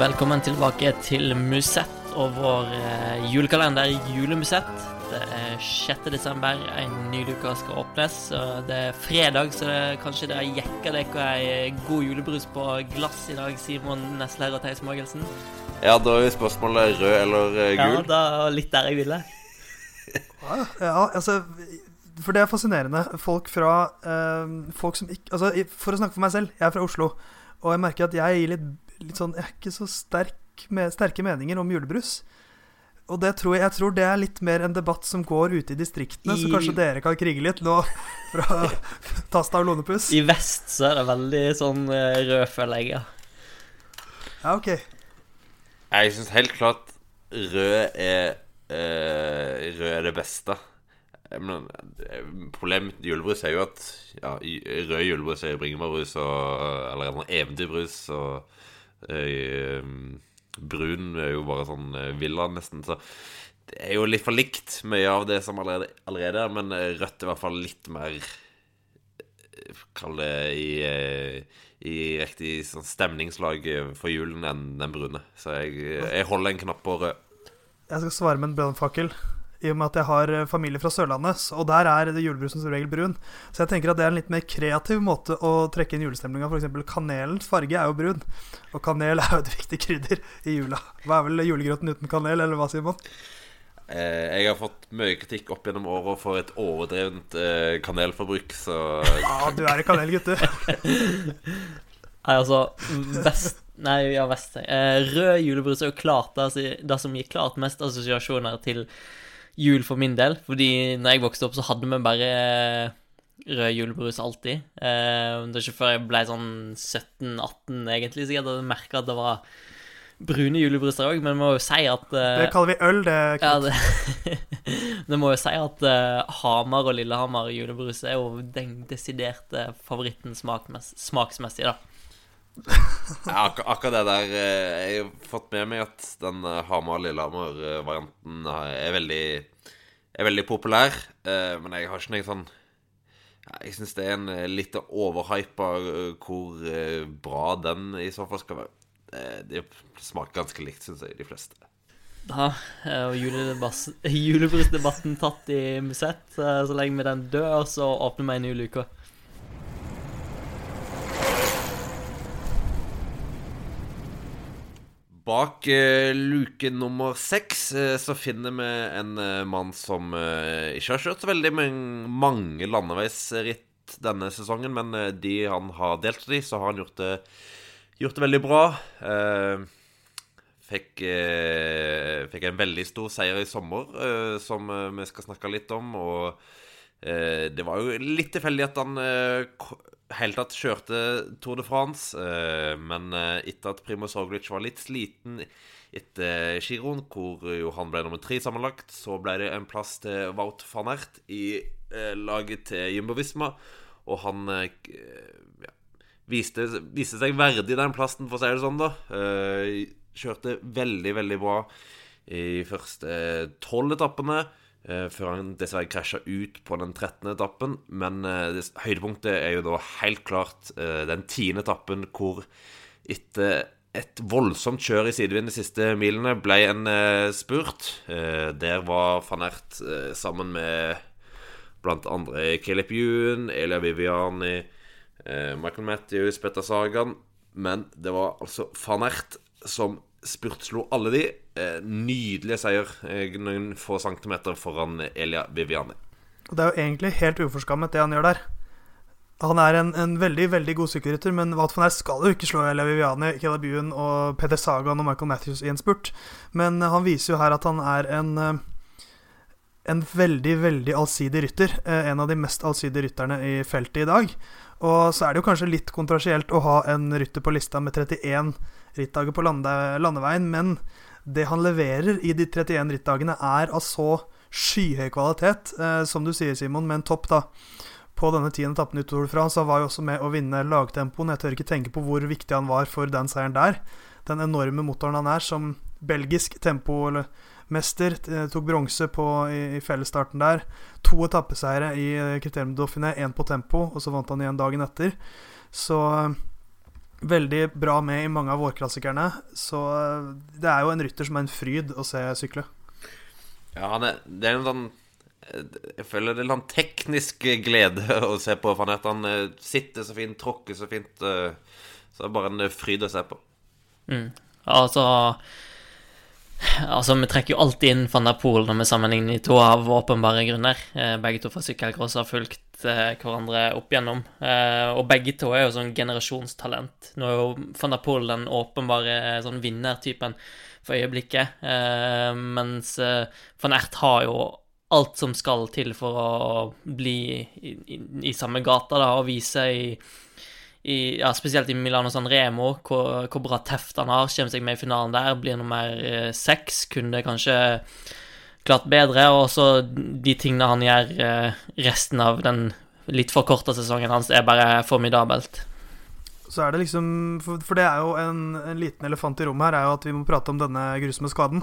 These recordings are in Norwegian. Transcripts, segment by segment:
Velkommen tilbake til Musett og vår eh, julekalender Julemusett. Det er 6. desember, en ny luke skal åpnes. og Det er fredag, så det, kanskje dere jekker dere ei god julebrus på glass i dag, Simon Nesler og Theis Magelsen? Ja, da er spørsmålet rød eller gul. Ja, da litt der jeg ville. Ja, altså For det er fascinerende. Folk fra eh, Folk som ikke Altså, for å snakke for meg selv, jeg er fra Oslo, og jeg merker at jeg gir litt, litt sånn Jeg er ikke så sterk med, sterke meninger om julebrus. Og det tror jeg, jeg tror det er litt mer en debatt som går ute i distriktene, så kanskje dere kan krige litt nå fra Tasta og Lånepuss. I vest så er det veldig sånn eh, rød, føler jeg. Ja. Ja, ok. Jeg syns helt klart rød er eh, Rød er det beste. Men Problemet med julebrus er jo at ja, rød julebrus er bringebærbrus og Eller en eventyrbrus, og brun er jo bare sånn eh, villa, nesten. Så det er jo litt for likt mye av det som allerede, er, men eh, rødt er i hvert fall litt mer eh, Kall det i eh, i riktig sånn stemningslag for julen enn den brune. Så jeg, jeg holder en knapp på rød. Jeg skal svare med en brannfakkel. I og med at jeg har eh, familie fra Sørlandet, og der er det julebrusen som regel brun. Så jeg tenker at det er en litt mer kreativ måte å trekke inn julestemninga. F.eks. kanelens farge er jo brun, og kanel er jo et viktig krydder i jula. Hva er vel julegrøten uten kanel, eller hva, Simon? Eh, jeg har fått mye kritikk opp gjennom åra for et overdrevent eh, kanelforbruk, så Ja, du er en kanelgutt, du. Nei, altså best, Nei, ja, best. eh, Rød julebrus er jo klart det som gir klart mest assosiasjoner til jul for min del. Fordi når jeg vokste opp, så hadde vi bare eh, rød julebrus alltid. Eh, det er ikke før jeg ble sånn 17-18 egentlig, så jeg hadde merka at det var brune julebruser òg, men jeg må jo si at eh, Det kaller vi øl, det. ja, det, det må jo si at Hamar og Lillehammer julebrus er jo den desiderte favoritten smaksmessig, da. Ja, ak akkurat det der eh, Jeg har fått med meg at den eh, Hamar-Lillehammer-varianten er veldig Er veldig populær, eh, men jeg har ikke noe sånn Jeg syns det er en eh, litt overhypa eh, hvor eh, bra den i så fall skal være. Eh, Det smaker ganske likt, syns jeg, de fleste. Da er julebrystdebatten tatt i Musett. Så legger vi den død, og så åpner vi en ny luke. Bak eh, luke nummer seks eh, så finner vi en eh, mann som ikke har kjørt så veldig mange landeveisritt denne sesongen, men de han har deltatt i, så har han gjort det, gjort det veldig bra. Fikk, fikk en veldig stor seier i sommer, som vi skal snakke litt om. Og det var jo litt tilfeldig at han helt tatt kjørte Tour de France, eh, men eh, etter at Primoz Roglic var litt sliten etter Giron, hvor jo han ble nummer tre sammenlagt, så ble det en plass til Wout van Aert i eh, laget til Jumbo Visma, og han ja, viste, viste seg verdig den plassen, for å si det sånn, da. Kjørte veldig, veldig bra i første tolv etappene. Eh, før han dessverre krasja ut på den 13. etappen. Men eh, høydepunktet er jo da helt klart eh, den tiende etappen hvor etter et voldsomt kjør i sidevind de siste milene ble en spurt. Der var van Ert sammen med blant andre Caleb Ewan, Elia Viviani, Michael Matthews, Petter Sagan. Men det var altså van Ert som spurtslo alle de. Eh, nydelige seier eh, noen få centimeter foran Elia Viviani. Det er jo egentlig helt uforskammet, det han gjør der. Han er en, en veldig veldig god sykkelrytter, men Wout van Aert skal jo ikke slå Elia Viviani, Caleb Buen og Peder Sagan og Michael Matthews i en spurt. Men eh, han viser jo her at han er en en veldig, veldig allsidig rytter. En av de mest allsidige rytterne i feltet i dag. Og så er det jo kanskje litt kontroversielt å ha en rytter på lista med 31 rittdager på lande, landeveien, men det han leverer i de 31 rittdagene, er av så skyhøy kvalitet, eh, som du sier, Simon, med en topp da på denne tiende etappen i Tour de France. Han var jo også med å vinne lagtempoen. Jeg tør ikke tenke på hvor viktig han var for den seieren der. Den enorme motoren han er som belgisk tempomester. eh, Tok bronse i, i fellesstarten der. To etappeseiere i Kriterium Criterium Dauphiné, én på tempo, og så vant han igjen dagen etter. Så veldig bra med i mange av vårklassikerne. Så eh, det er jo en rytter som er en fryd å se sykle. Ja, han er, det er en sånn Jeg føler det er en teknisk glede å se på. For han, at han eh, sitter så fint, tråkker så fint. eh, Så det er bare en fryd å se på. Mm. Altså Altså, Vi trekker jo alltid inn van der Poel når vi sammenligner de to, av åpenbare grunner. Eh, begge to fra sykkelcross har fulgt eh, hverandre opp igjennom. Eh, og begge to er jo sånn generasjonstalent. Nå er jo van der Poel den åpenbare sånn vinnertypen for øyeblikket, eh, mens eh, van Ert har jo alt som skal til for å bli i, i, i samme gata, da, og vise i i, ja, spesielt i Milano San Remo, hvor, hvor bra teft han har. Kommer seg med i finalen der, blir nummer eh, seks. Kunne kanskje klart bedre. Og så de tingene han gjør eh, resten av den litt for korte sesongen hans, er bare formidabelt. Så er det liksom For, det er jo en, en, liten elefant i rommet her, er jo at vi må prate om denne grusomme skaden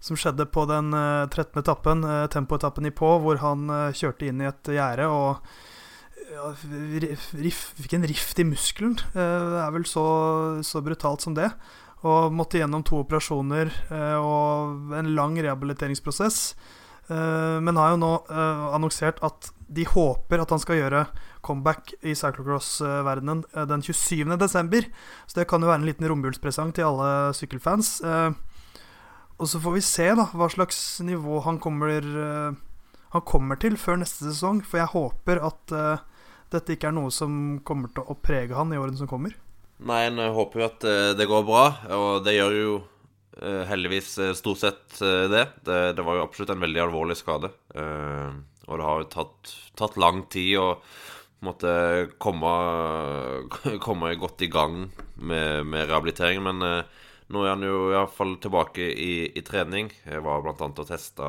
som skjedde på den uh, 13. etappen, uh, tempoetappen i På, hvor han kjørte inn i et gjerde og ja, riff, fikk en rift i muskelen. Eh, det er vel så, så, brutalt som det. Og måtte gjennom to operasjoner eh, og en lang rehabiliteringsprosess. Eh, men har jo nå annonsert at de håper at han skal gjøre comeback i cyclocross-verdenen den 27.12. Så det kan jo være en liten romjulspresang til alle sykkelfans. Og så får vi se da hva slags nivå han kommer, han kommer til før neste sesong. For jeg håper at dette ikke er noe som kommer til å prege han i årene som kommer? Nei, en håper jo at eh, det går bra, og det gjør jo eh, heldigvis eh, stort sett det. det. det. var jo absolutt en veldig alvorlig skade. Og det har jo tatt, tatt lang tid å måtte komme, komme godt i gang med, med rehabiliteringen, Men nå er han jo iallfall tilbake i, i trening. Jeg var annet og testa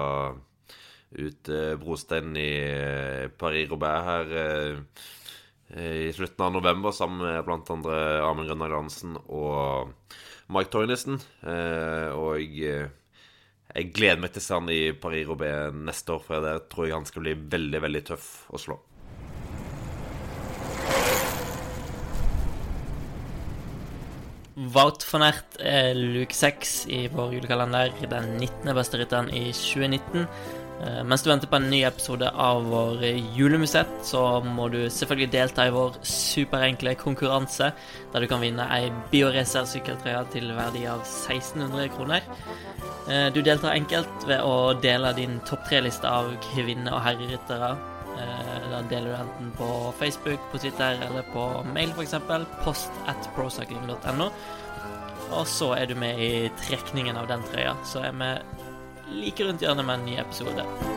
ut eh, brosteinen i eh, Paris-Roubais her i slutten av november sammen med andre Amund Grønnar Jansen og Mike Toynesen. og jeg, jeg, gleder meg til å se han i Paris-Roubais neste år, for der tror jeg han skal bli veldig, veldig tøff å slå. Wout van Ert er luke 6 i vår julekalender, den 19. beste rytteren i 2019. Eh, mens du venter på en ny episode av vår julemusett, så må du selvfølgelig delta i vår superenkle konkurranse, der du kan vinne ei Bioracer sykkeltrøye til verdi av 1600 kroner. Eh, du deltar enkelt ved å dele din topp tre-liste av kvinne- og herreryttere. Eh, da deler du enten på Facebook, på Twitter eller på mail, f.eks. Post at procycling.no. Og så er du med i trekningen av den trøya. Så er vi like rundt hjørnet med en ny episode.